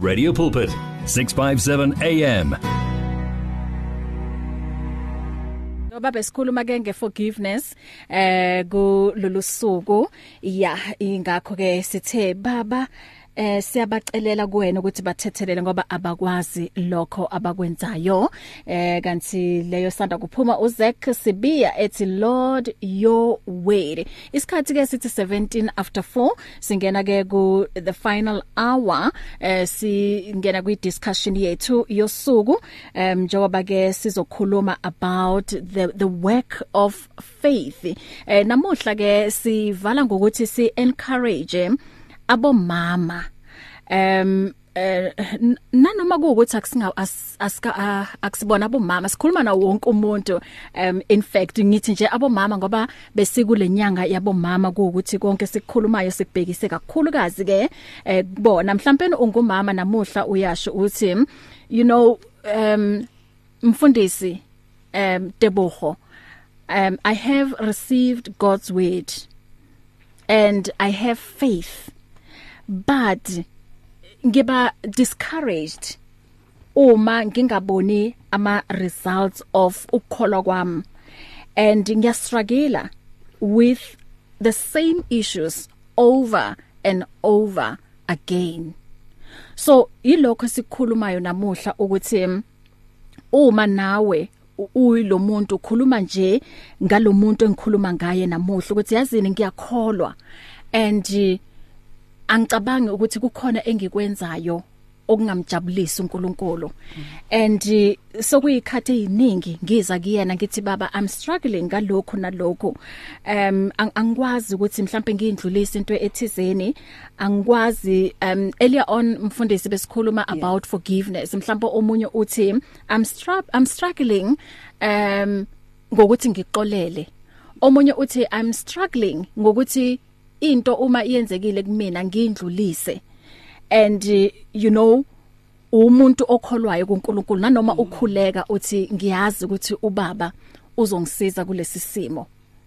Radio Pulpit 657 AM Ngoba besikhuluma ke ngeforgiveness eh kulolu suku ya ingakho ke sithe baba eh siyabacelela kuwena ukuthi bathethelele ngoba abakwazi lokho abakwenzayo. Eh kanti leyo sanda kuphuma uZek Sibiya ethi Lord your way isikhathi ke sithi 17 after 4 singena ke ku the final hour eh singena kwi discussion yethu yosuku um njengoba ke sizokhuluma about the the work of faith. Eh namuhla ke sivala ngokuthi si encourage abomama em eh nanoma kuukuthi akusinga asika akusibona abomama sikhuluma na wonke umuntu um in fact ngithi nje abomama ngoba besikule nyanga yabomama kuukuthi konke sikukhulumayo sibhekise kakhulukazi ke eh kubona mhlawumbe ungumama namuhla uyasho uthi you know um mfundisi um Tebogo um I have received God's word and I have faith. But ngiba discouraged uma ngingaboni ama results of ukukholwa kwami. And ngiyastruggle with the same issues over and over again. So yilokho sikhulumayo namuhla ukuthi uma nawe uyilo muntu ukhuluma nje ngalomuntu engikhuluma ngaye namuhla ukuthi yazini ngiyakholwa? And angicabangi ukuthi kukhona engikwenzayo okungamjabulisi uNkulunkulu. And sokuyikhathe eziningi ngiza kuyena ngithi baba I'm struggling ngalokho nalokho um angikwazi ukuthi mhlambe ngindlulise into ethizeni. Angikwazi um earlier on mfundisi besikhuluma yeah. about forgiveness. Mhlambe omunye uthi I'm stru I'm struggling um ngokuthi ngiqolele. Omunye uthi I'm struggling ngokuthi into uma iyenzekile kumina ngindlulise and uh, you know umuntu okholwayo kuNkulunkulu nanoma ukhuleka uthi ngiyazi ukuthi ubaba uzongisiza kulesi simo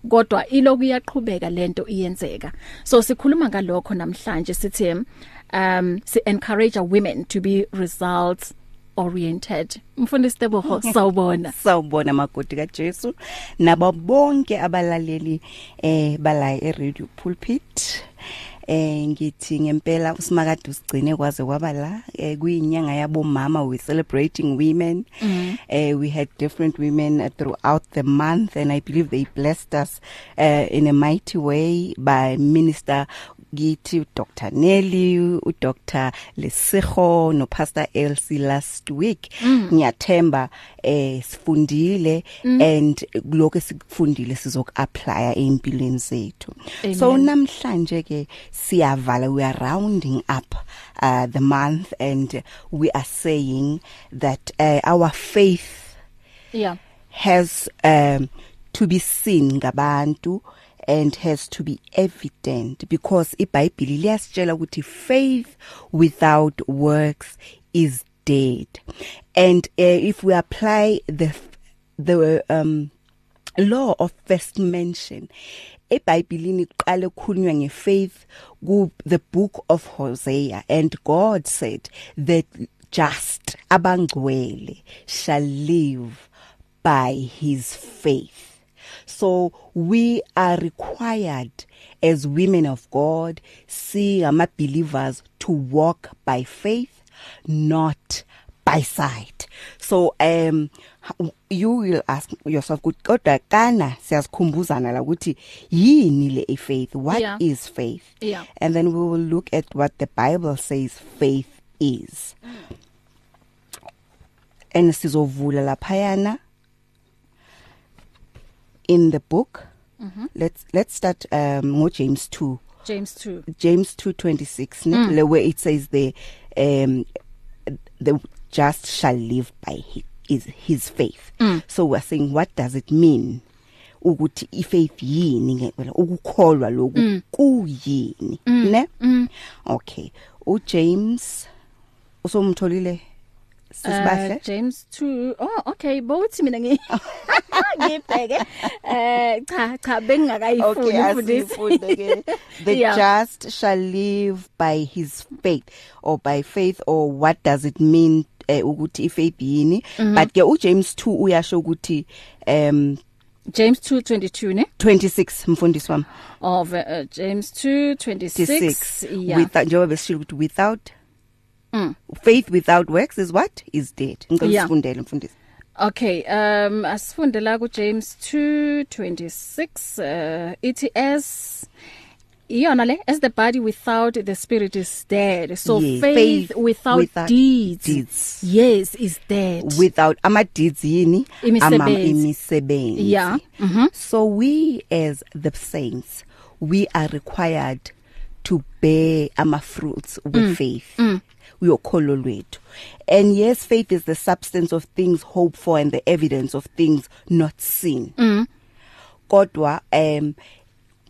kodwa iloku iyaqhubeka lento iyenzeka. So sikhuluma ngalokho namhlanje sithi um si encourage women to be results oriented. Mfundisi Tebogo sawubona. Sawubona magodi kaJesu. Nabo bonke abalaleli eh bala eRadio Pulpit. Eh ngithi ngempela usimakade usigcine kwaze kwaba la. Eh kuyinyanga yabomama we celebrating women. Mm. eh we had different women uh, throughout the month and i believe they blessed us uh, in a mighty way by minister ngithi Dr Nelly uDr. Lesego no Pastor Elsie last week. Mm. ngiyathemba eh sifundile mm. and lokho sikufundile sizokuapply empilweni zethu. So namhlanje ke siyavala we are rounding up uh, the month and we are saying that uh, our faith yeah. has um to be seen ngabantu. And has to be evident because iBhayibheli liyasitshela ukuthi faith without works is dead. And uh, if we apply the the um law of first mention eBhayibhelini iqale ukukhulunywa ngefaith ku the book of Hosea and God said that just abangcwele shall live by his faith. So we are required as women of God, see ama believers to walk by faith, not by sight. So um you will ask yourself kodwa kana siyazikhumbuzana la ukuthi yini le faith what yeah. is faith yeah. and then we will look at what the bible says faith is mm. and sizovula laphayana in the book mm-hmm. let's let's start um ngo James 2 James 2 James 2:26 mm. the way it says the um the just shall live by his, is his faith mm. so we're saying what does it mean ukuthi ifaith yini ngempela ukukholwa lokhu mm. kuyini mm. ne mm. okay u James usomtholile sisibahle Uh, James 2 oh okay. Bothi mina ngi ngibheke eh cha cha bengingakayifuni Okay, mfundisi ke. The Yeah. just shall live by his faith or by faith or what does it mean eh, ukuthi ifaith yini? Mm-hmm. but ke uJames 2 uyasho ukuthi um James 2:22 ne? 26 mfundisi wami. Of uh, James 2:26 26 yeah. Without njengoba besishilo ukuthi without Mm. faith without works is what is dead ngicela Yeah. sifundele mfundisi Okay um asifunde la ku James 2:26 uh it is iyona le as the body without the spirit is dead so Yeah, faith, faith without, without deeds, deeds. yes is dead without ama deeds yini Imisebenzi. imisebenzi Yeah. Mhm. so we as the saints we are required to bear ama fruits with mm. faith mm. Uyokholo lwethu and yes faith is the substance of things hoped for and the evidence of things not seen mm. kodwa um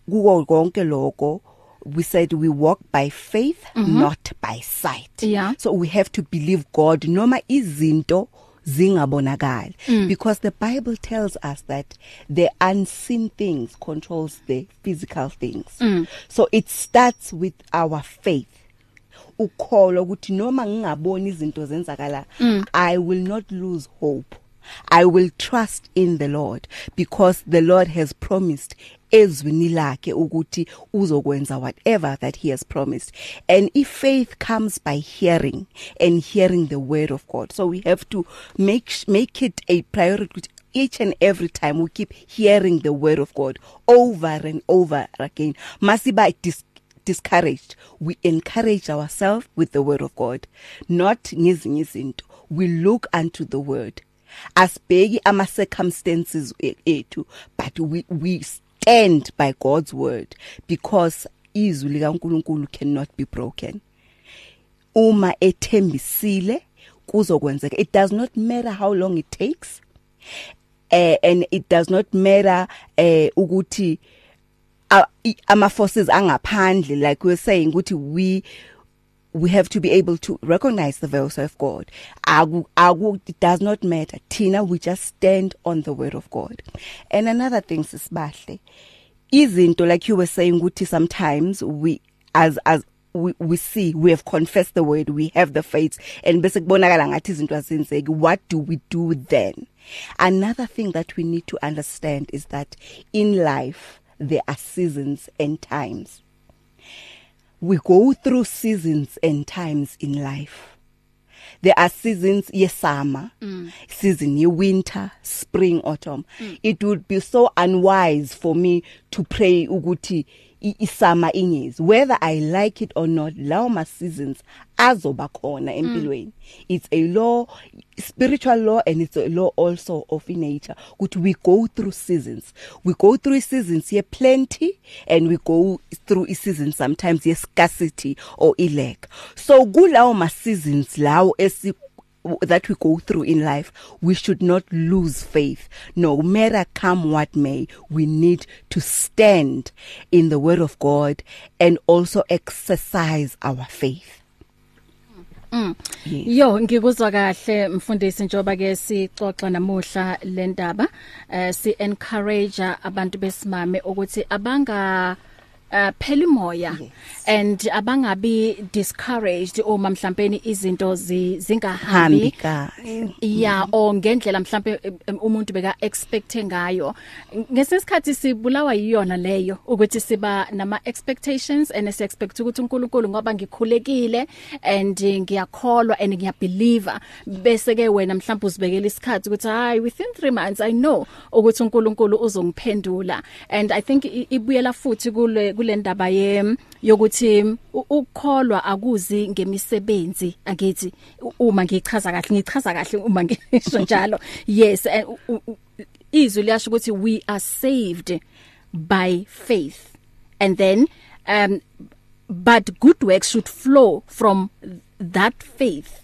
kuko konke lokho we said we walk by faith mm -hmm. not by sight Yeah. so we have to believe God noma izinto zingabonakali mm. because the bible tells us that the unseen things controls the physical things mm. so it starts with our faith ukholo ukuthi noma ngingaboni izinto zenzakala mm. i will not lose hope. I will trust in the lord because the lord has promised ezwini lakhe ukuthi uzokwenza whatever that he has promised. And if faith comes by hearing and hearing the word of god. So we have to make make it a priority each and every time we keep hearing the word of god over and over again. Masiba dis discouraged. We encourage ourselves with the word of god not ngezinye izinto. We look unto the word. Asibheki ama circumstances e- ethu but we we stand by God's word because izwi likaNkuluNkulu cannot be broken. Uma ethembisile kuzokwenzeka. It does not matter how long it takes uh, and it does not matter uh, ukuthi uh, ama forces angaphandle like we were saying ukuthi we we have to be able to recognize the voice of God. Agu agu it does not matter. Thina we just stand on the word of God. And another thing sisibahle izinto like you were saying ukuthi sometimes we as as we, we see we have confessed the word we have the faith and bese kubonakala ngathi izinto azenzeki. What do we do then? Another thing that we need to understand is that in life there are seasons and times we go through seasons and times in life there are seasons yesummer mm. season ye winter spring autumn mm. it would be so unwise for me to pray ukuthi i- isummer ingezi whether i like it or not lawo ma seasons azoba khona empilweni. It's a law spiritual law and it's a law also of nature ukuthi we go through seasons. We go through seasons ye plenty and we go through i seasons sometimes ye scarcity or i lack. So kulawo ma seasons lawo esi that we go through in life we should not lose faith. No matter come what may we need to stand in the word of God and also exercise our faith. Yes. Yo ngikuzwa kahle mfundisi njoba ke sixoxa namuhla le ndaba eh si encourage abantu besimame ukuthi abanga uh phela imoya Yes. and abangabi discouraged uma mhlawumbe izinto zi- hambi zingahambi kahle. Ya o ngendlela mhlambe em, umuntu beka expect ngayo. Ngesikhathi sibulawa yiyona leyo ukuthi siba nama expectations and si expect ukuthi uNkulunkulu ngoba ngikhulekile and ngiyakholwa and ngiyabelieve bese ke wena mhlawumbe uzibekela isikhathi ukuthi hayi within 3 months i know ukuthi uNkulunkulu uzongiphendula. And i think ibuyela futhi kule kule ndaba ye yokuthi u- ukukholwa akuzi ngemisebenzi angithi u- uma ngichaza kahle ngichaza kahle uma ngisho njalo. Yes and u- u- u- izwi liyasho ukuthi we are saved by faith. And then um but good works should flow from that faith.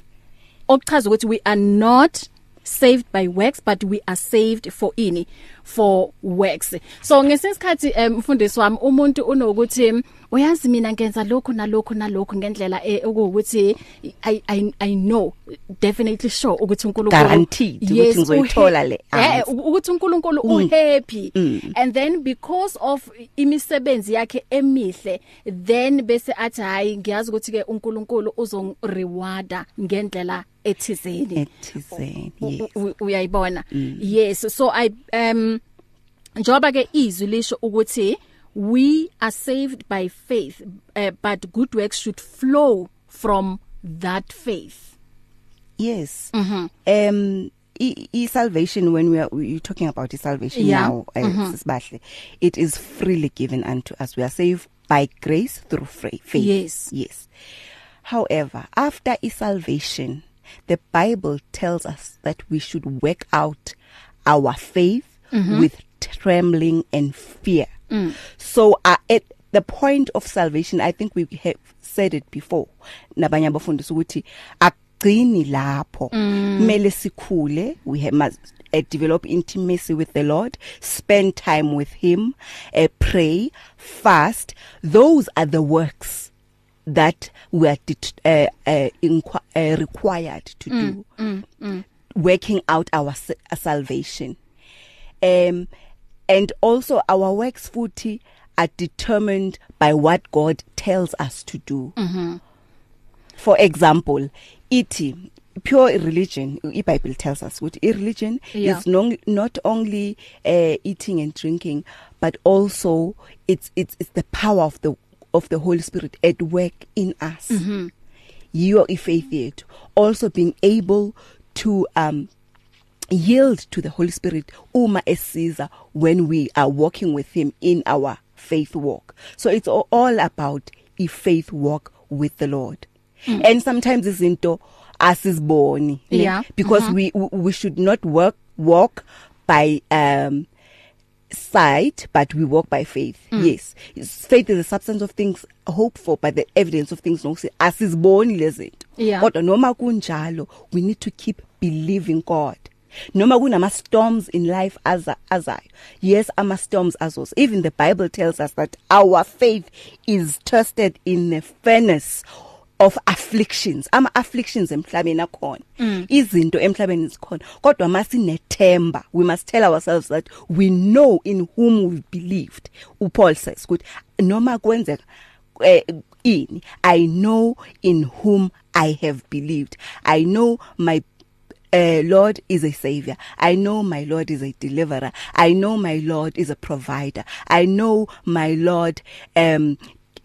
Okuchaza ukuthi we are not saved by works but we are saved for ini for works. So ngesikhathi umfundisi wami umuntu unokuthi uyazi mina ngenza lokho nalokho nalokho ngendlela ukuthi i i i know definitely sure ukuthi uNkulunkulu guaranteed ukuthi yes, ngizoyithola le eh ukuthi uNkulunkulu Mm. uhappy. And then because of imisebenzi yakhe emihle then bese athi hayi ngiyazi ukuthi ke uNkulunkulu uzongirewarda ngendlela ethizeni. Ethizeni uyayibona. Yes so i um njoba ke izwi lisho ukuthi we are saved by faith uh, but good works should flow from that faith. Yes. Mhm. um i, i salvation when we are you talking about the salvation Yeah. now uh, sisibahle it is freely given unto us. We are saved by grace through faith. Yes. yes. However after i salvation the bible tells us that we should work out our faith mm -hmm. with trembling and fear. Mm. so uh, at the point of salvation i think we have said it before. Nabanye abafundisi ukuthi agcini lapho. Kumele sikhule. We have must uh, develop intimacy with the Lord spend time with him uh, pray fast. Those are the works that we are uh, uh, uh, required to do working out our sa- salvation um and also our works futhi are determined by what God tells us to do mm-hmm. for example ithi pure religion iBible tells us what religion Yeah. is no, not only uh, eating and drinking but also it's it's it's the power of the of the Holy Spirit at work in us mm-hmm. your faith yet also being able to um yield to the Holy Spirit uma esiza when we are walking with him in our faith walk so it's all- about a faith walk with the Lord mm. and sometimes izinto asiziboni? Yeah. because mm -hmm. we we- we should not work walk by um sight but we walk by faith. Mm. yes. Faith is the substance of things hoped for but the evidence of things nokuthi asiziboni lezinto Yeah. kodwa noma kunjalo we need to keep believing God. Noma kunama storms in life aza azayo. Yes ama storms azos even the bible tells us that our faith is tested in the furnace of afflictions ama afflictions emhlabeni akhona izinto emhlabeni zikhona kodwa masinethemba we must tell ourselves that we know in whom we believed uPaul says ukuthi noma kwenzeka eh, ini i know in whom i have believed i know my uh, Lord is a savior. I know my Lord is a deliverer. I know my Lord is a provider. I know my Lord um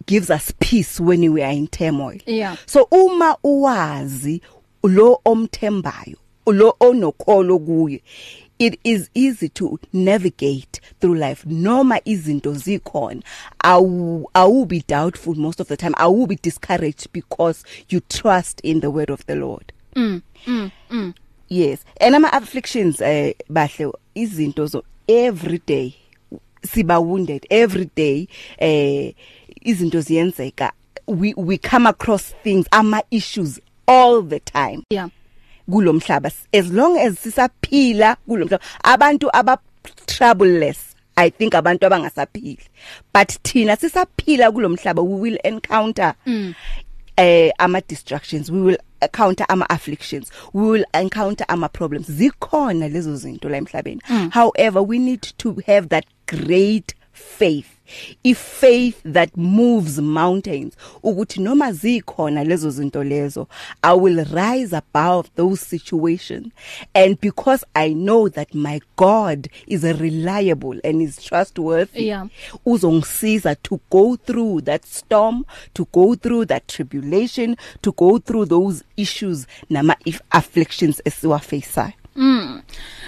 gives us peace when we are in turmoil. Yeah. So uma uwazi lo omthembayo, lo onokholo kuye, it is easy to navigate through life noma izinto zikhona awu awu be doubtful most of the time awu be discouraged because you trust in the word of the Lord yes and ama afflictions eh bahle izinto zo every day siba wounded every day eh izinto ziyenzeka. We we come across things ama issues all the time. Yeah. Kulomhlaba as long as sisaphila kulomhlaba abantu aba troubleless i think abantu abangasaphili. But thina sisaphila kulomhlaba we will encounter mm. eh ama distractions we will encounter ama afflictions we will encounter ama problems. Zikhona lezo zinto la emhlabeni. Mm. however we need to have that great faith. I faith that moves mountains ukuthi noma zikhona lezo zinto lezo i will rise above those situations and because i know that my god is reliable and is trustworthy Yeah. uzongisiza to go through that storm to go through that tribulation to go through those issues nama if afflictions esiwa faceayo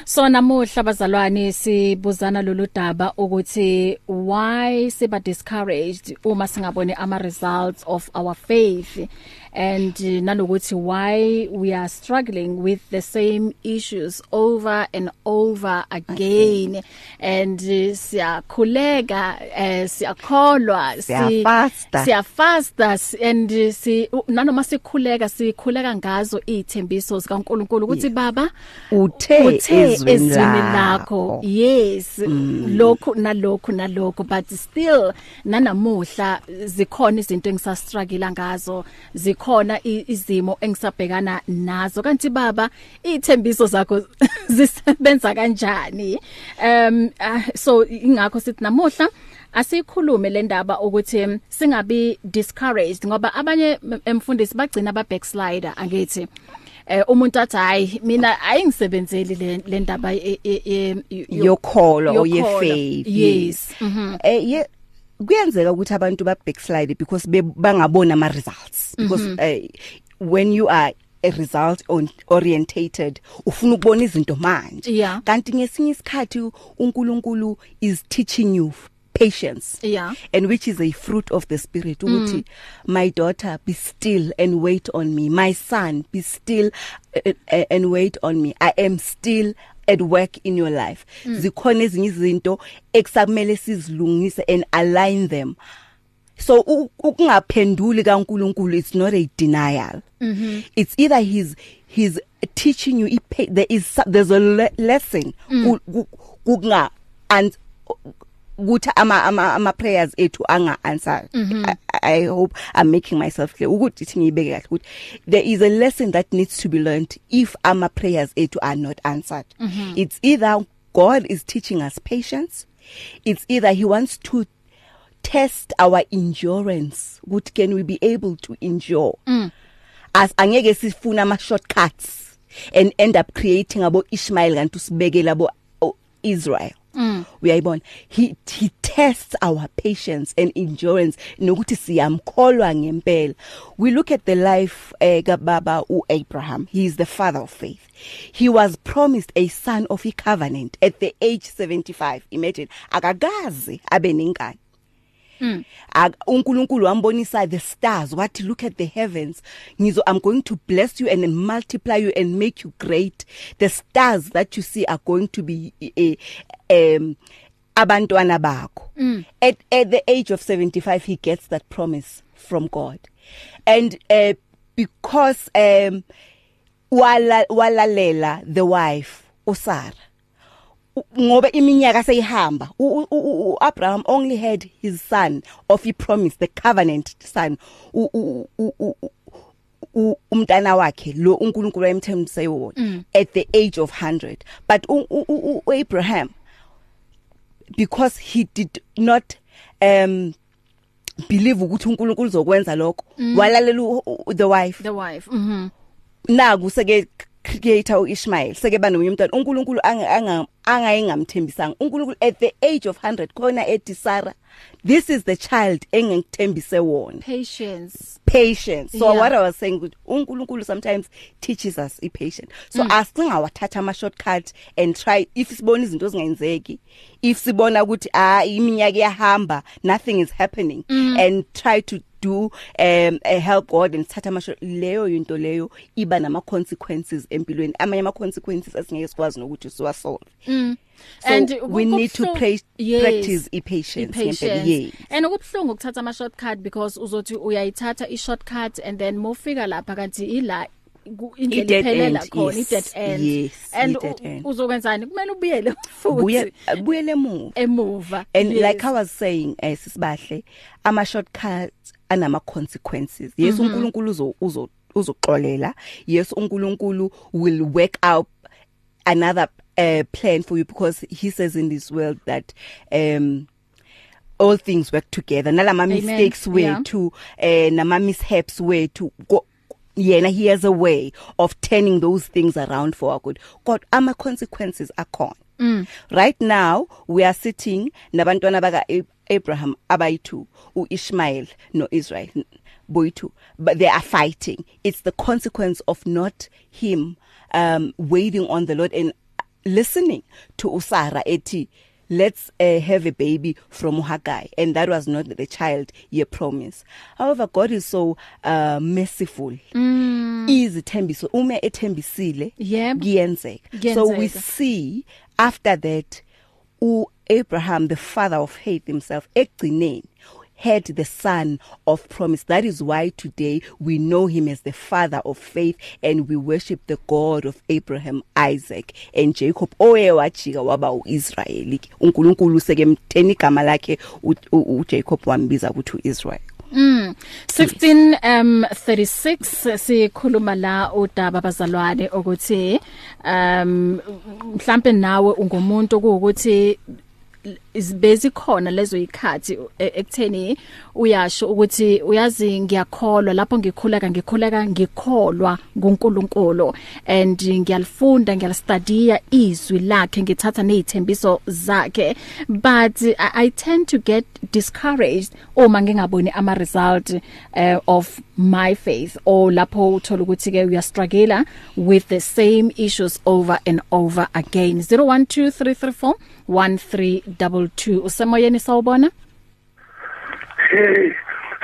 So namuhla bazalwane sibuzana lolu daba ukuthi why siba discouraged uma singabone ama results of our faith? And uh, nanokuthi why we are struggling with the same issues over and over again okay. and uh, siyakhuleka uh, siyakholwa siyafasta siyafasta and uh, si nanoma sikhuleka sikhuleka ngazo izithembiso zikaNkuluNkulu ukuthi yeah. baba uthe ezwini lakho yes mm. lokho nalokho nalokho but still nanamuhla zikhona izinto engisasa struggle ngazo zikhona izimo engisabhekana nazo. Kanti baba izithembiso zakho zisebenza kanjani? Um uh, so ingakho sithi namuhla asikhulume le ndaba ukuthi singabi discouraged ngoba abanye emfundisi bagcina ba backslider angithi eh umuntu athi hayi mina ayingisebenzeli le ndaba yokholo or ye faith. Yes mhm. Eh kuyenzeka ukuthi abantu ba backslide because bangabona ama results because mm -hmm. uh, when you are a result on orientated ufuna ukubona izinto manje yeah. kanti ngesinye isikhathi uNkulunkulu is teaching you patience yeah and which is a fruit of the spirit ukuthi mm. my daughter be still and wait on me my son be still uh, uh, and wait on me i am still at work in your life. Mm. zikhona ezinye izinto ekusamele sizilungise and align them. So ukungaphenduli kaNkuluNkulu it's not a denial. Mm -hmm. it's either he's he's teaching you there is there's a le lesson. Kunga and ukuthi ama ama, ama prayers ethu anga answered mm -hmm. I, I hope I'm making myself clear ukuthi ithi ngiyibeke kahle ukuthi there is a lesson that needs to be learned if ama prayers ethu are not answered mm -hmm. it's either God is teaching us patience it's either he wants to test our endurance ukuthi can we be able to endure mm. as angeke sifuna ama shortcuts and end up creating abo Ishmael kanti usibekela abo Israel mm. uyayibona? He he tests our patience and endurance nokuthi siyamkholwa ngempela. We look at the life eh kababa uAbraham. He is the father of faith. He was promised a son of a covenant at the age 75 imagine akakaze abe nengane. Mm. uNkulunkulu wambonisa the stars wathi look at the heavens. Ngizo I'm going to bless you and multiply you and make you great. The stars that you see are going to be uh, um abantwana bakho mm. at at the age of 75 he gets that promise from God and uh, because um wala walalela the wife uSarah ngoba iminyaka seyihamba uAbraham only had his son of he promised the covenant son umntana wakhe lo uNkulunkulu ayemthembise wona mm. at the age of 100 but uAbraham because he did not um believe ukuthi uNkulunkulu uzokwenza lokho. Mm. walalela the wife. The wife. Mhm naku seke creator uIshmael seke banomunye umntwana. uNkulunkulu anga angayingamthembisanga. uNkulunkulu at the age of 100 khona ethi Sarah this is the child engengithembise wona. Patience. Patience. So Yeah. what i was saying ukuthi uNkulunkulu sometimes teaches us i patient so mm. asingawathatha ama shortcut and try if sibona izinto zingayenzeki if sibona ukuthi ah iminyaka iyahamba nothing is happening Mm. and try to do um uh, help God and thatha amasho leyo into leyo iba nama consequences empilweni amanye ama consequences asingeke sikwazi nokuthi siwasolve mm. so and we need to kububhlungu- pray, yes. practice i patience i-patience. yes and ukubhlungu ukuthatha ama shortcut because uzothi uyayithatha i shortcut and then mofika lapha kanti ila ku- indlela I-dead iphelela end, khona yes, i dead end yes, and i-dead u- end. uzokwenzani kumele ubuyele buye futhi buyele emuva emuva and yes. like i was saying eh sisibahle ama shortcuts anama consequences yes Mhm. uNkulunkulu uzo uzo uzoxolela. Yes uNkulunkulu will work out another uh, plan for you because he says in this world that um all things work together. Nalama mistakes Yeah. wethu eh nama mishaps wethu yena he has a way of turning those things around for our good. God ama consequences akhona Mm. right now we are sitting nabantwana baka Ab- Abraham abayi2 uIshmael noIsrael boy2 but they are fighting. It's the consequence of not him um waiting on the Lord and listening to usara ethi let's uh, have a baby from Haggai. And that was not the child ye promise. However god is so uh, merciful. Mm. izithembiso uma ethembisile Yep. kuyenzeka. So we see after that u Abraham the father of faith himself egcineni had the son of promise. That is why today we know him as the father of faith and we worship the god of Abraham Isaac and Jacob oye wajika waba uIsrael uNkulunkulu seke mtheni igama lakhe u- u- uJacob wambiza ukuthi uIsrael Mm. 16 um 36 sikhuluma la udaba bazalwane ukuthi um mhlambe nawe ungumuntu ukuthi izibezi khona lezo ikhathi e- ekutheni uyasho ukuthi uyazi ngiyakholwa lapho ngikhuleka ngikhuleka ngikholwa ngoNkulunkulu and ngiyalifunda ngiyalistudiya izwi lakhe ngithatha nezithembiso zakhe. But I, I tend to get discouraged uma ngingaboni ama result uh, of my faith or lapho uthola ukuthi ke uya struggle with the same issues over and over again. 012334 1322 usemoyeni sawubona? Hey,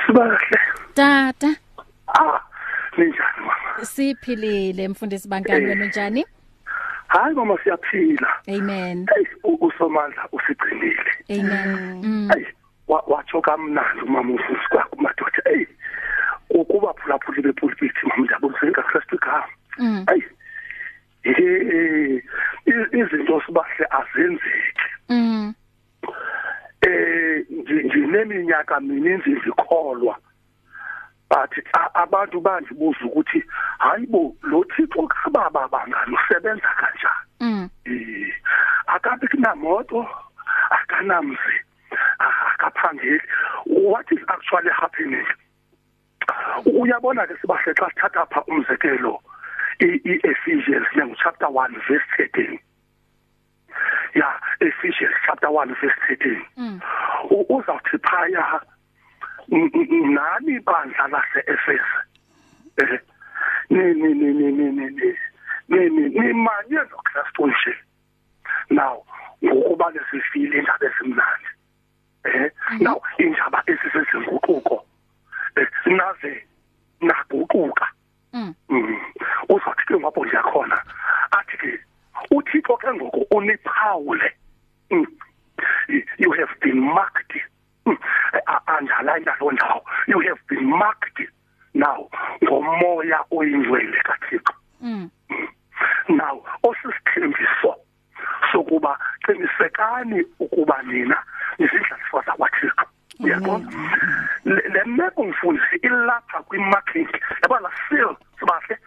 sibahle. tata Ah, ninjani mama? siphilile mfundisi bankani wena njani Hayi mama siyaphila. amen usomandla usigcinile. amen mm. Watsho kamnandi umama ufusi kwakho madoda. Hey, ukuba phulaphuli bepulpit mama ndiyabonisa ngakristu igama. Mm. Hey. Eh, izinto sibahle azenzeki. Eh ngi- ngineminyaka mininzi ngikholwa but abantu bandibuza ukuthi hayibo lo Thixo kababa bangani? Usebenza kanjani? Mm. eh akabi kunamoto akanamzi akaphangeli. What is actually happening? Uyabona ke sibahle xa sithatha pha umzekelo i- i-Ephesians chapter 1 verse 13 yeah Ephesians chapter 1 verse 13 Mm. U- uzawuthi phaya nani bandla lase-efese eh ni ni ni ni ni ni ni ni ni nimanye nokristu nje now ngokuba lesifile indaba ezimnandi eh now indaba esisezinguquko eh naze naguquka Mm. Mm. uzothi ke ngapho ngiyakhona uthixo ke ngoku uniphawule Mm. you have been marked. Mm. Underline loo ndawo? You have been marked. Now ngomoya oyingcwele kathixo. Mm. now osisithembiso sokuba qinisekani ukuba nina nizidlaliswa zakwathixo uyabona? Le meko mfundisi ilapha kwi-marking. Yabona seal sibahle.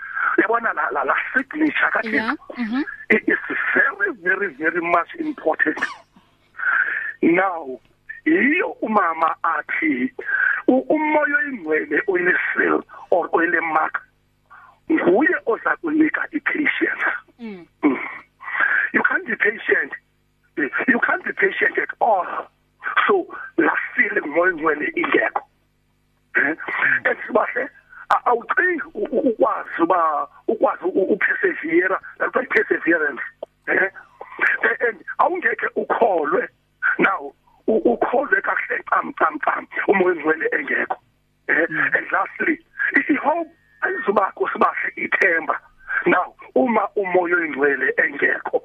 Yabona la la la signature Yeah. kathixo Mhm. it is very very very much important now yiyo umama athi umoya oyingcwele oyinesil or oyile mark nguye oza kunika i-patience Mm. Mm. you can't be patient you can't be patient at all so la feeling moya ngcwele ingekho eh esibahle a- awucingi ukwazi uba ukwazi u- upersevere that's why perseverance eh? Eh, and awungeke ukholwe now ukholwe kahle cam cam cam umoya ngcwele engekho eh? And lastly i- i-hope ayizubakho sibahle ithemba now uma umoya oyingcwele engekho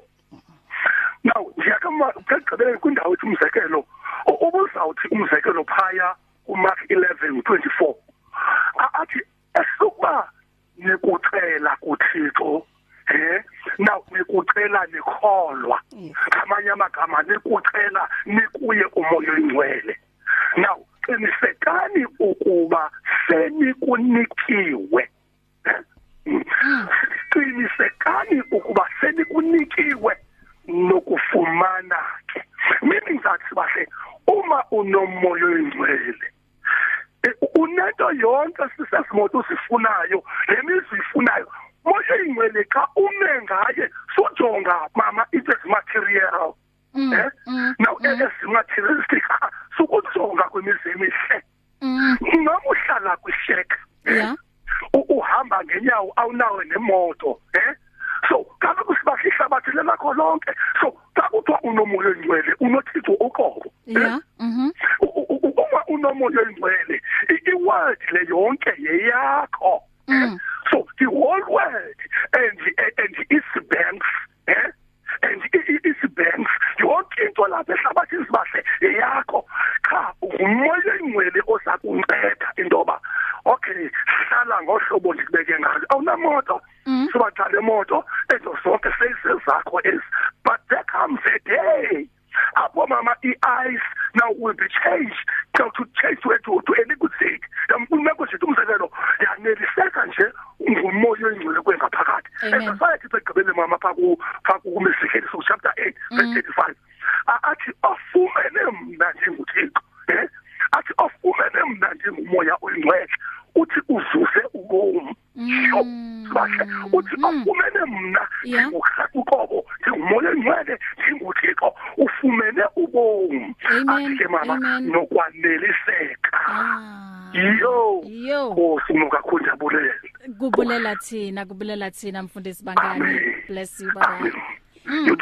now ndiyakama kugqibele kwindawo ethi umzekelo u- ubuzawuthi umzekelo phaya kumark 11 24 A- athi esukuba nikucela kuthixo eh now nikucela nikholwa ngamanye amagama nikucela nikuye umoya oyingcwele now qinisekani ukuba senikunikiwe Eh? Mm. qinisekani ukuba senikunikiwe nokufumana ke meaning that bahle uma unomoya oyingcwele eh, unento yonke sisesimoto usifunayo lemizwe ifunayo moya oyingcwele xa ume ngaye sojonga mama it is material Mm, eh mm, now mm. as materialistic sukujonga kwemizi emihle Mm. noma uhlala kwishek Yeah. uhamba ngenyawo awunawo nemoto eh so kaloku usibahle ihlabathi lelakho lonke so xa kuthiwa unomoya oyingcwele unothixo uqobo yeah mhm U- u- u- uma unomoya oyingcwele i- i-word le yonke yeyakho Mm. so the whole word and and its banks eh and i- i- its banks ehlabathini sibahle eyakho. Cha umoya oyingcwele ozakunceda indoba okay hlala ngohlobo ndikubeke ngalo. Awunamoto sibathanda imoto ezo zonke seyisezakho ezi. But there comes a day. Apho mama i-ice now will be changed. Now to change to, to, to a liquid state yamfuneko nje umzekelo yaneliseka nje ngumoya oyingcwele kwengaphakathi. Amen. society begqibele mama pha ku pha kumesikheli so chapter 8 verse 35 A- athi afumene mna njengothixo eh athi afumene mna njengomoya oyingcwele uthi uzuze ubomi sho bahle uthi afumene ngokuhlakuqobo njengomoya oyingcwele njengothixo ufumene ubomi. Ke mama Amen. nokwaneliseka. Ah. Yo yo Nkosi kakhulu ndiyabulela kubulela thina kubulela thina mfundisi bangani bless you baba. Too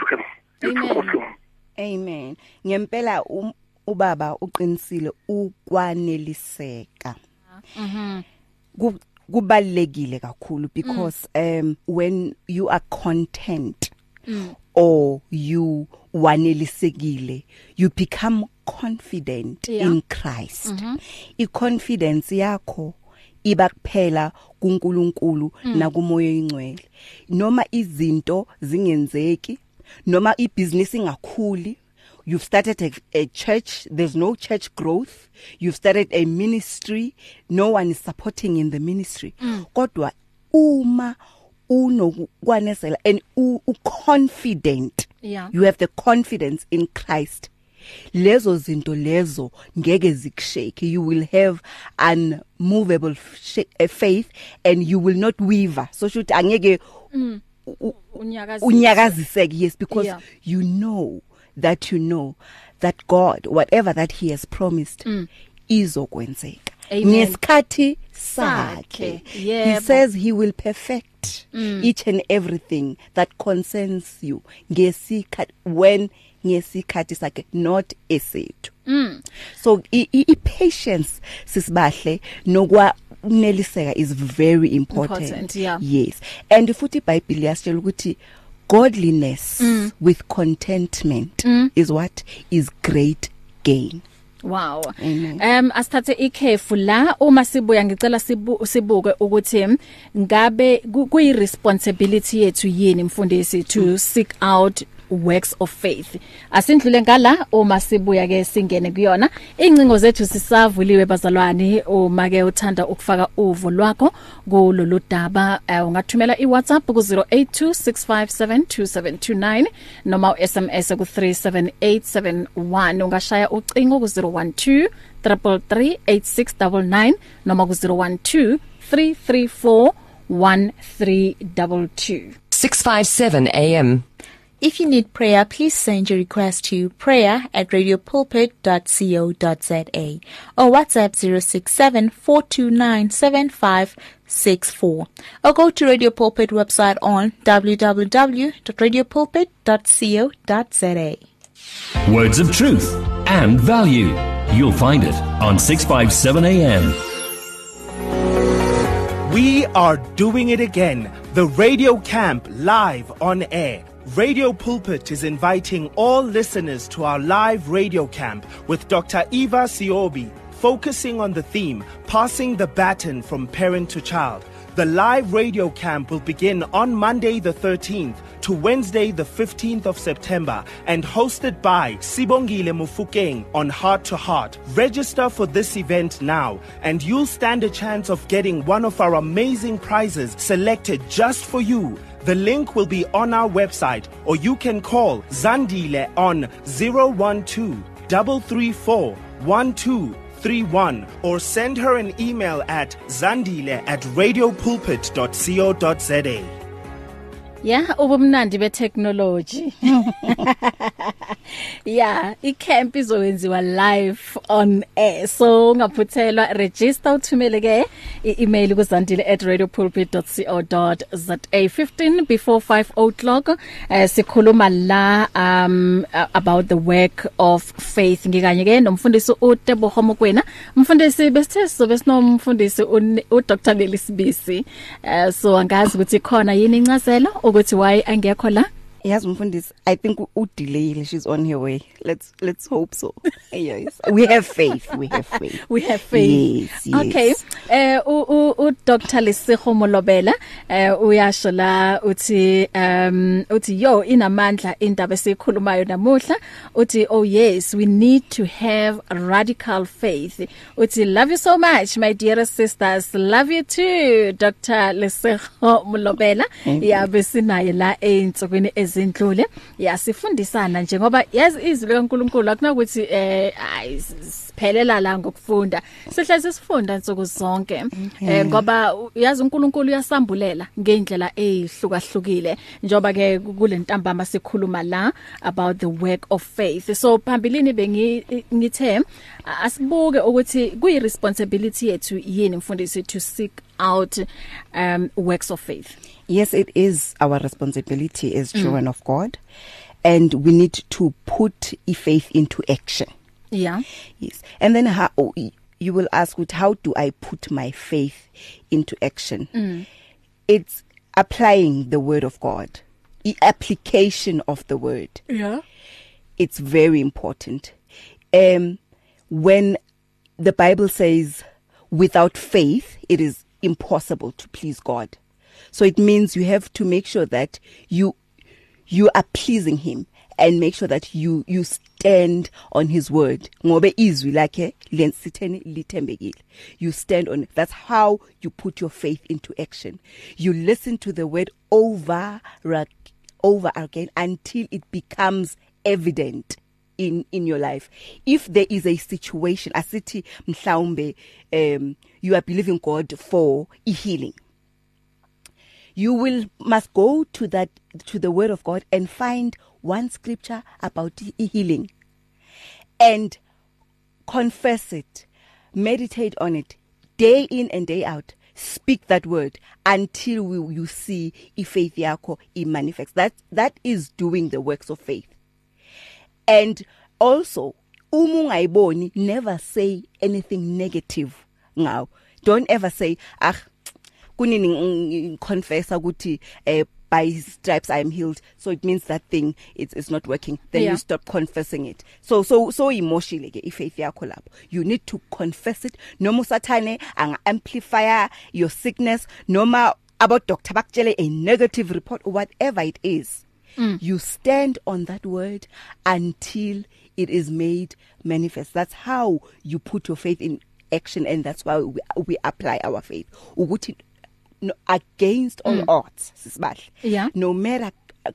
Amen. Amen. Ngempela ubaba uqinisile ukwaneliseka. mhm Kubalekile kakhulu because um when you are content or you wanelisekile you become confident Yeah. in Christ. I confidence yakho iba kuphela kuNkulunkulu nakumoya oyingcwele. Noma izinto zingenzeki noma ibusiness ingakhuli You've started a, a church, there's no church growth. You've started a ministry, no one is supporting in the ministry. Kodwa uma unokwanesela and u u- confident Yeah. you have the confidence in Christ lezo zinto lezo ngeke zikushake you will have unmovable f- sh- faith and you will not waver so should angeke u- unyakazi unyakaziseke yes because Yeah. you know that you know that God whatever that he has promised izokwenzeka. Amen. ngesikhathi Sakhe, sakhe he yebo. says he will perfect each and everything that concerns you. Ngesikhathi when ngesikhathi sakhe not esethu. So i, i, i patience sisibahle nokwa neliseka is very important, Important, yeah. yes. And futhi iBhayibheli yasitshela ukuthi godliness mm. with contentment mm. is what is great gain Wow. Amen. Um asithathe ikhefu la uma sibuya ngicela sibu, sibuke ukuthi ngabe kuyi responsibility yethu yini mfundisi to seek out works of faith. Asindlule ngala uma sibuya ke singene kuyona. Incingo zethu sisavuliwe bazalwane. Uma ke uthanda ukufaka uvo lwakho kulolu daba uh, ungathumela iWhatsApp ku 0826572729 noma uSMS ku 37871 ungashaya ucingo ku 012 3338699 noma ku 012 334 1322 657 AM. If you need prayer, please send your request to prayer at radiopulpit.co.za or WhatsApp 067-429-7564 or go to Radio Pulpit website on www.radiopulpit.co.za. Words of truth and value. You'll find it on 657 AM. We are doing it again. The Radio Camp live on air. Radio Pulpit is inviting all listeners to our live radio camp with Dr. Eva Siobi, focusing on the theme Passing the Baton from Parent to Child. The live radio camp will begin on Monday the 13th to Wednesday the 15th of September and hosted by Sibongile Mufukeng on Heart to Heart. Register for this event now and you'll stand a chance of getting one of our amazing prizes selected just for you. The link will be on our website or you can call Zandile on 012 334 1231 or send her an email at zandile at radiopulpit.co.za. Yeah ubumnandi betechnology yeah icamp izowenziwa live on air. So ungaphuthelwa register uthumele ke i-email kuzandile@radiopulpit.co.za 15 before 5 o'clock uh, sikhuluma la um about the work of faith. Ngikanye ke nomfundisi uTebo Homokwena. Umfundisi besithe sizobe sinomfundisi uDr Nelisibisi uh, so angazi ukuthi khona yini incazelo ukuthi why angekho la? Yazi umfundisi i think udelayile she's on her way. Let's let's hope so. Yes. We have faith we have faith. We have faith. Yes, yes. okay. Eh u u Dr Lesego Molobela eh uyasho la uthi um uthi yo inamandla indaba esikhulumayo namuhla. Uthi oh yes we need to have radical faith. Uthi love you so much my dear sisters. Love you too Dr Lesego Molobela. Yabe sinaye la einsukwini ezindlule yasifundisana njengoba yazi izwi likaNkuluNkulu akunakuthi eh ayi siphelela la ngokufunda. Sihlezi sifunda insuku zonke eh ngoba yazi uNkulunkulu uyasambulela ngeindlela ezihlukahlukile njoba ke kule ntambama sikhuluma la about the work of faith. So phambilini bengi ngithe asibuke ukuthi kuyi responsibility yethu yini mfundisi to seek out um works of faith? Yes it is our responsibility as children mm. of God and we need to put faith into action. Yeah. Yes. And then how you will ask what how do i put my faith into action? Mm. it's applying the word of god the application of the word. Yeah. It's very important. Um when the bible says without faith it is impossible to please god. So it means you have to make sure that you you are pleasing him and make sure that you you stand on his word. Ngobe izwi lakhe lensitheni lithembekile. You stand on it. That's how you put your faith into action. You listen to the word over over again until it becomes evident in in your life. If there is a situation asithi mhlawumbe um you are believing God for a healing. You will must go to that to the word of God and find one scripture about healing and confess it meditate on it day in and day out. Speak that word until we, you see if faith yakho i manifests. That that is doing the works of faith. And also uma ungayiboni never say anything negative ngawo. Don't ever say ah kunini confess ukuthi eh by his stripes I am healed. So it means that thing it's it's not working. Then yeah. you stop confessing it. So so so emotionally ke ifaith yakho lapho. You need to confess it. Noma usathane anga amplify your sickness. Noma about doctor bakutshele a negative report or whatever it is mm. you stand on that word until it is made manifest. That's how you put your faith in action and that's why we, we apply our faith. Ukuthi no, against all mm. odds sisibahle yeah. no matter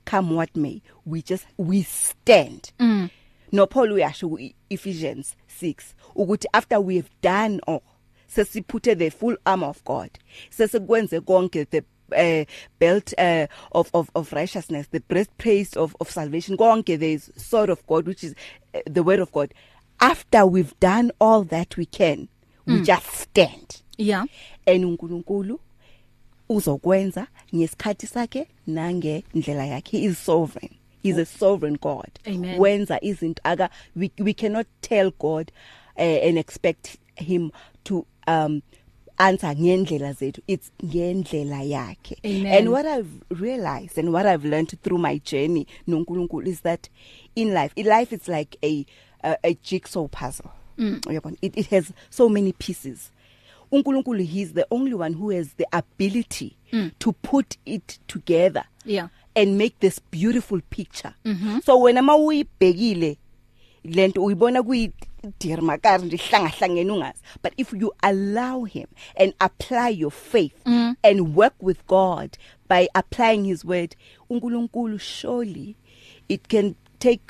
come what may we just we stand mm. no Paul uyasho Ephesians 6 ukuthi after we have done all sesiphuthe the full armor of God sesekwenze konke the uh, belt uh, of of of righteousness the breastplate of of salvation konke there is sword of God which is uh, the word of God after we've done all that we can we mm. just stand yeah and uNkulunkulu uzokwenza ngesikhathi sakhe nange indlela yakhe. He is sovereign. He's a sovereign god. Amen. wenza izinto aka we, we cannot tell god uh, and expect him to um answer ngendlela zethu. It's ngendlela yakhe. Amen. and what i've realized and what i've learned through my journey noNkulunkulu is that in life in life it's like a a, a jigsaw puzzle. Mm. uyabona? It, it has so many pieces. uNkulunkulu he's the only one who has the ability mm. to put it together yeah and make this beautiful picture mm -hmm. so wena mawuyibhekile lento uyibona kuyi dirmakar ndihlangahlangene ungazi but if you allow him and apply your faith mm. and work with God by applying his word uNkulunkulu surely it can take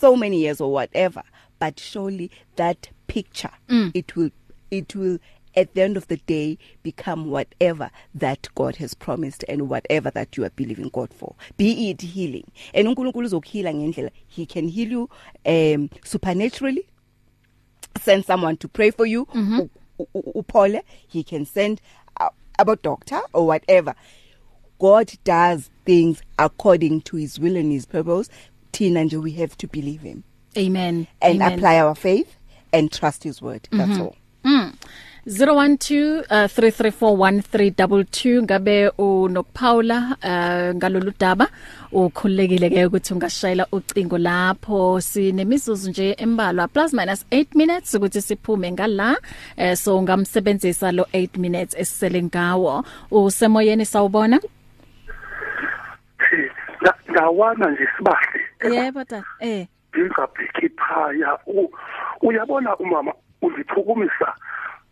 so many years or whatever but surely that picture mm. it will it will at the end of the day become whatever that God has promised and whatever that you are believing God for. Be it healing. And uNkulunkulu uzokuheala ngendlela. He can heal you um supernaturally. Send someone to pray for you mm -hmm. uphole. He can send a, a doctor or whatever. God does things according to his will and his purpose. Thina nje we have to believe him. Amen. And amen. apply our faith and trust his word. That's mm -hmm. all. Mm. 0123341322 ngabe unokuphawula uh, ngalolu daba ukhulekile ke ukuthi ungashayela ucingo lapho. Sinemizuzu nje embalwa plus minus 8 minutes ukuthi siphume ngala uh, so ngamsebenzisa lo 8 minutes esisele ngawo. Usemoyeni sawubona? Ngawana nje sibahle. Yebo tata eh. Ngingabheki phaya. Uyabona umama uziphukumisa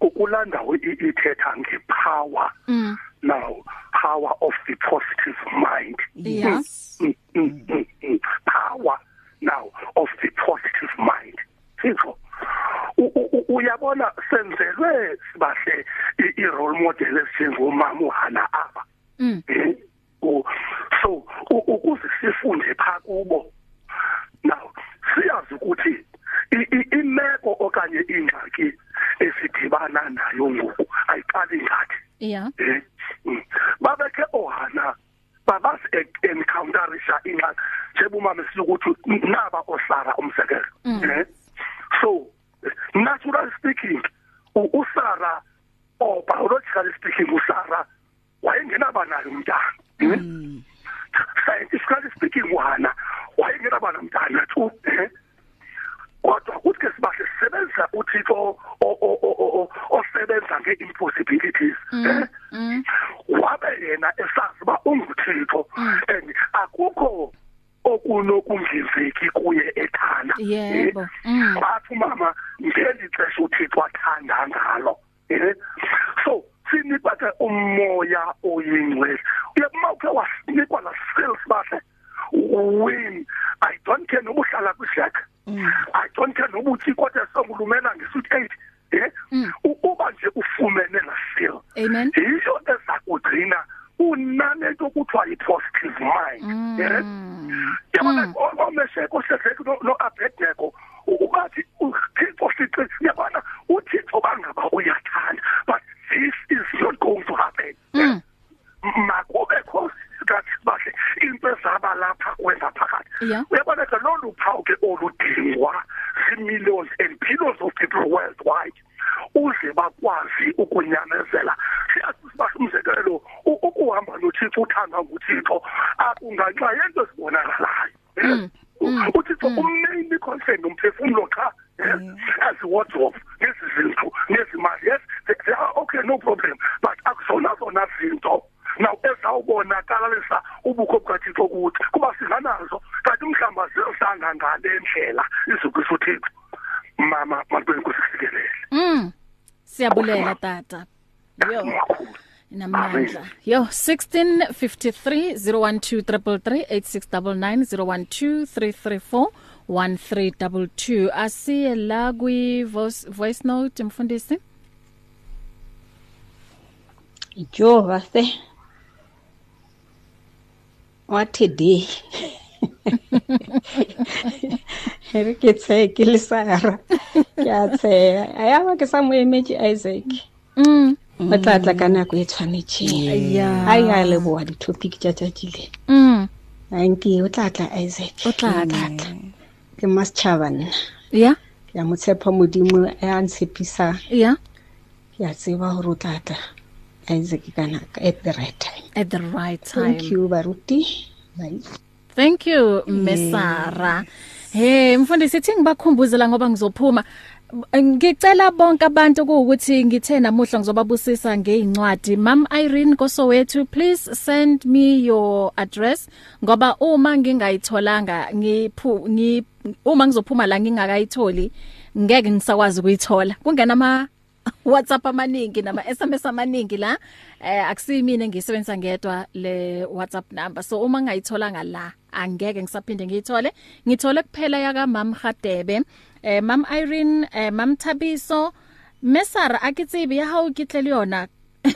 ukulanda ithetha ngepower mm. now power of the positive mind yes mm, mm, mm, mm. power now of the positive mind sitho uyabona senzelwe sibahle i role model esinjengomama uHana apha mm. eh so ukuze sifunde pha kubo now siyazi ukuthi imeko okanye ingxaki esidibana nayo ngoku ayiqali ngathi yeah eh babekhe ohana babasi encounterisha ingxaki njebumama silokuthi naba osara umsekelo eh so natural speaking usara or biologically speaking usara wayengenaba nayo umntana. Mm. scientifically speaking wona wayengenaba nomntana tu kodwa sibahle sisebenza uthixo osebenza ngeimpossibilities eh? wabe yena esazi uba unguthixo and akukho okunokungizeki kuye ethanda yebo. bathi mama ngeli xesha uthixo athanda ngalo eh? So sinikwa ke umoya oyingcwele. Uyabuma ukhe wasinikwa la skills bahle win i don't care noba uhlala kwishack. I don't care noba uthi kodwa songulumela ngesuit 8 eh uba nje ufumene la skill amen. yiyo ezakugcina unane okuthiwa i-positive mind eh yabona omesheko seseke no Abednego ubathi uthixo siqi yabona uthixo bangaba uyathanda but this is not going to happen makube khosi kathi bahle into ezaba lapha kwenza phakathi. Uyabona ke lolu phawu ke oludingwa millions and billions of people worldwide uze bakwazi ukunyamezela. Siyasibasha umzekelo ukuhamba nothixo uthandwa nguthixo akunganxa yento esibonakalayo uthixo ummain concern umphefumulo cha as wardrobe ngezizindlu ngezimali yes? They are okay no problem but akusona zona zinto. Now ezawubonakalisa ubukho bukathixo kuthi kuba singanazo kanti mhlamba zisanga ngale ndlela. Izukwisa uthixo mama mantweni kusikelele mm. Siyabulela tata. Yo. Namandla yo 1653 0123338699 012334132 asiye la kwi voice, voice note mfundisi? Jo vase wathi di. Re ke tse ke le sara ke a tse aya ba ke sa mo emetse Isaac. Mm. Ba tla tla ka nako e tshwanetseng a ya le boa di topic tsa tsatsile mm. Anki o tla tla Isaac. O tla tla ke maschaba nna yeah ke a mo tshepa modimo e a ntshepisa ke a tseba hore o tla tla Isaac kana at the right time. At the right time. Thank you baruti. Bye. Thank you Mesara. Hey mfundisi sithi ngibakhumbuzela ngoba ngizophuma. Ngicela bonke abantu ukuthi ngithe namuhla ngizobabusisa ngeincwadi Mam Irene Kosowethu please send me your address ngoba uma ngingayitholanga ngiphu ngi uma ngizophuma la ngingakayitholi ngeke ngisakwazi ukuyithola. Kungena ama WhatsApp amaningi nama SMS amaningi la. Eh akusiyimina ngisebenzisa ngedwa le WhatsApp number. So uma ngayitholanga la angeke ngisaphinde ngiyithole. Ngithole kuphela yaka Mam Khadebe. Eh Mam Irene eh Mam Thabiso. Mesara akitsibi ya hao kitlele yona.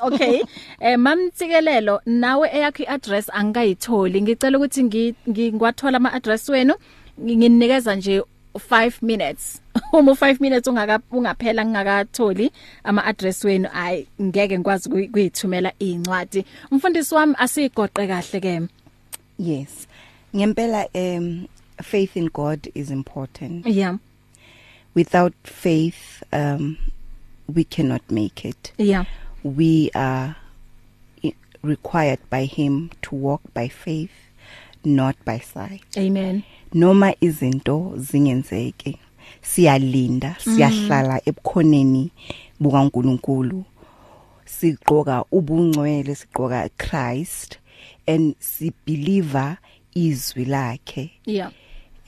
Okay. Eh mamtsikelelo nawe eyakho iaddress angayitholi ngicela ukuthi ngi- ngingwathola ama address wenu. Nginikeza nje 5 minutes. Uma 5 minutes ungaka ungaphela ngingakatholi ama address wenu ay ngeke ngikwazi kuyi- kuyithumela incwadi umfundisi wami asigoqe kahle ke? Yes. Ngempela um faith in god is important. Yeah. Without faith um we cannot make it. Yeah. We are i- required by him to walk by faith not by sight. Amen. Noma izinto zingenzeke siyalinda siyahlala ebukhoneni bukaNkuluNkulu. Sigqoka ubungcwele sigqoka Christ and sibeliever izwi lakhe. Yeah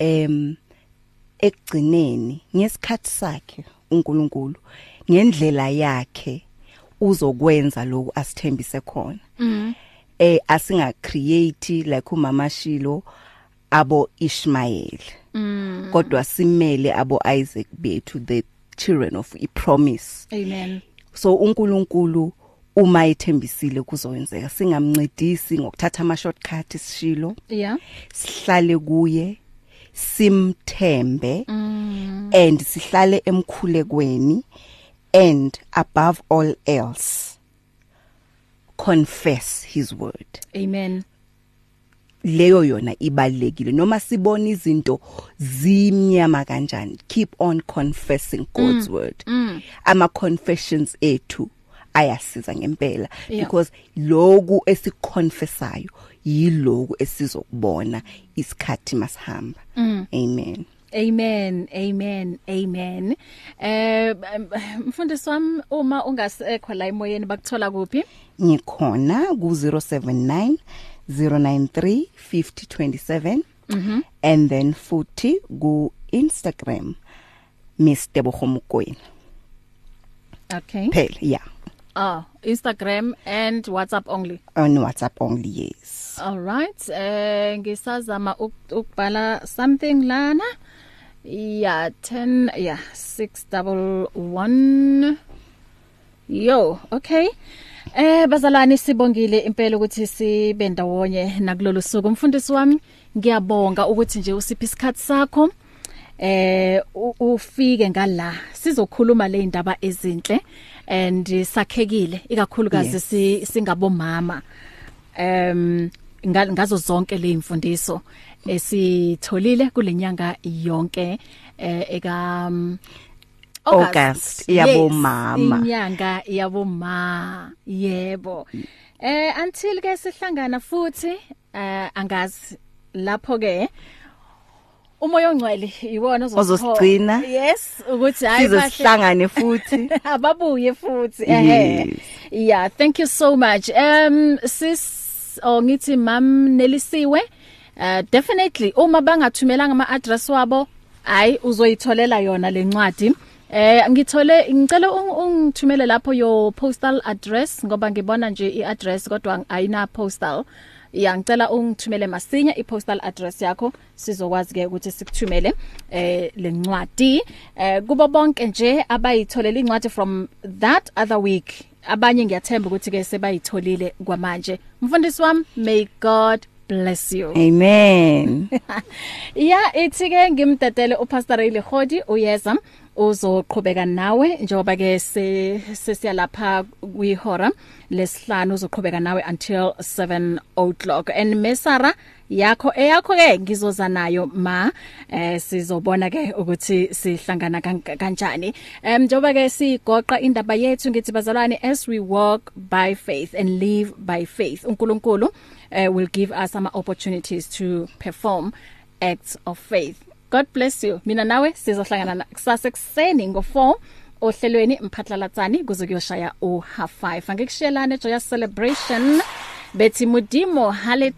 em ekugcineni ngesikhathi sakhe uNkulunkulu ngendlela yakhe uzokwenza lokhu asithembise khona. Mm eh asinga create like umama Shilo abo Ishmael. Mm. Kodwa simele abo Isaac bethu the children of i promise amen. So uNkulunkulu uma ethembisile kuzokwenzeka singamncedisi ngokuthatha ama shortcut sishilo. Yeah. Sihlale kuye simthembe mm. and sihlale emkhulekweni and above all else confess his word. Amen. Leyo yona ibalekile noma sibona izinto zimnyama kanjani keep on confessing God's mm. word mm ama confessions ethu ayasiza ngempela Yeah. because loku esiconfessayo yiloku esizokubona isikhathi masihamba Mm. amen Amen amen amen eh mfundisi wami uma ungasekho la emoyeni bakuthola kuphi ngikhona ku 079 093 5027 mhm and then futhi ku Instagram Miss Tebogo Mokoena okay. Phela yeah. Ah Instagram and WhatsApp only. On WhatsApp only yes. All right eh ngisazama uk- ukubhala something lana. Yeah 10 yeah 611 yo okay. Eh bazalwane sibongile impela ukuthi sibe ndawonye nakulolu suku. Umfundisi wami ngiyabonga ukuthi nje usiphi isikhathi sakho. Eh ufike ngala. Sizokhuluma le indaba ezinhle and sakhekile ikakhulukazi singabomama. Em nga- ngazo zonke le imfundiso esitholile kulenyanga yonke eh eka August, yabomama. Yes, inyanga yaboma yebo. Eh until ke sihlangana futhi eh angazi lapho ke umoya ongcwele iwona Ozosigcina. yes ukuthi hayi bahle sizosihlangane futhi? Ababuye futhi ehe. Yes. yeah thank you so much. Um sis oh ngithi mam nelisiwe uh, definitely uma bangathumelanga ama address wabo hayi uzoyitholela yona lencwadi Eh ngithole ngicela ung- ungithumele lapho your postal address ngoba ngibona nje iaddress kodwa ayina postal. Ya ngicela ungithumele masinya ipostal address yakho sizokwazi ke ukuthi sikuthumele eh lencwadi eh kubo bonke nje abayitholela incwadi from that other week. Abanye ngiyathemba ukuthi ke sebayitholile kwamanje. Mfundisi wami may god bless you. Amen. Ya ithi ke ngimdedele upastor Ilehodi uyeza. Uzoqhubeka nawe njengoba ke se- sesiyalapha kwihora lesihlanu uzoqhubeka nawe until 7 o'clock. And mesara yakho eyakho ke ngizoza nayo ma eh sizobona ke ukuthi sihlangana kan- kanjani. Em njengoba ke sigoqa indaba yethu ngithi bazalwane as we walk by faith and live by faith uNkulunkulu uh, will give us some opportunities to perform acts of faith. God bless you. Mina nawe sizohlangana na- kusasa ekseni ngo4 ohlelweni mphatlalatsani kuze kuyoshaya u half 5 angikushiyelane joyous celebration. Bethi mudimo hale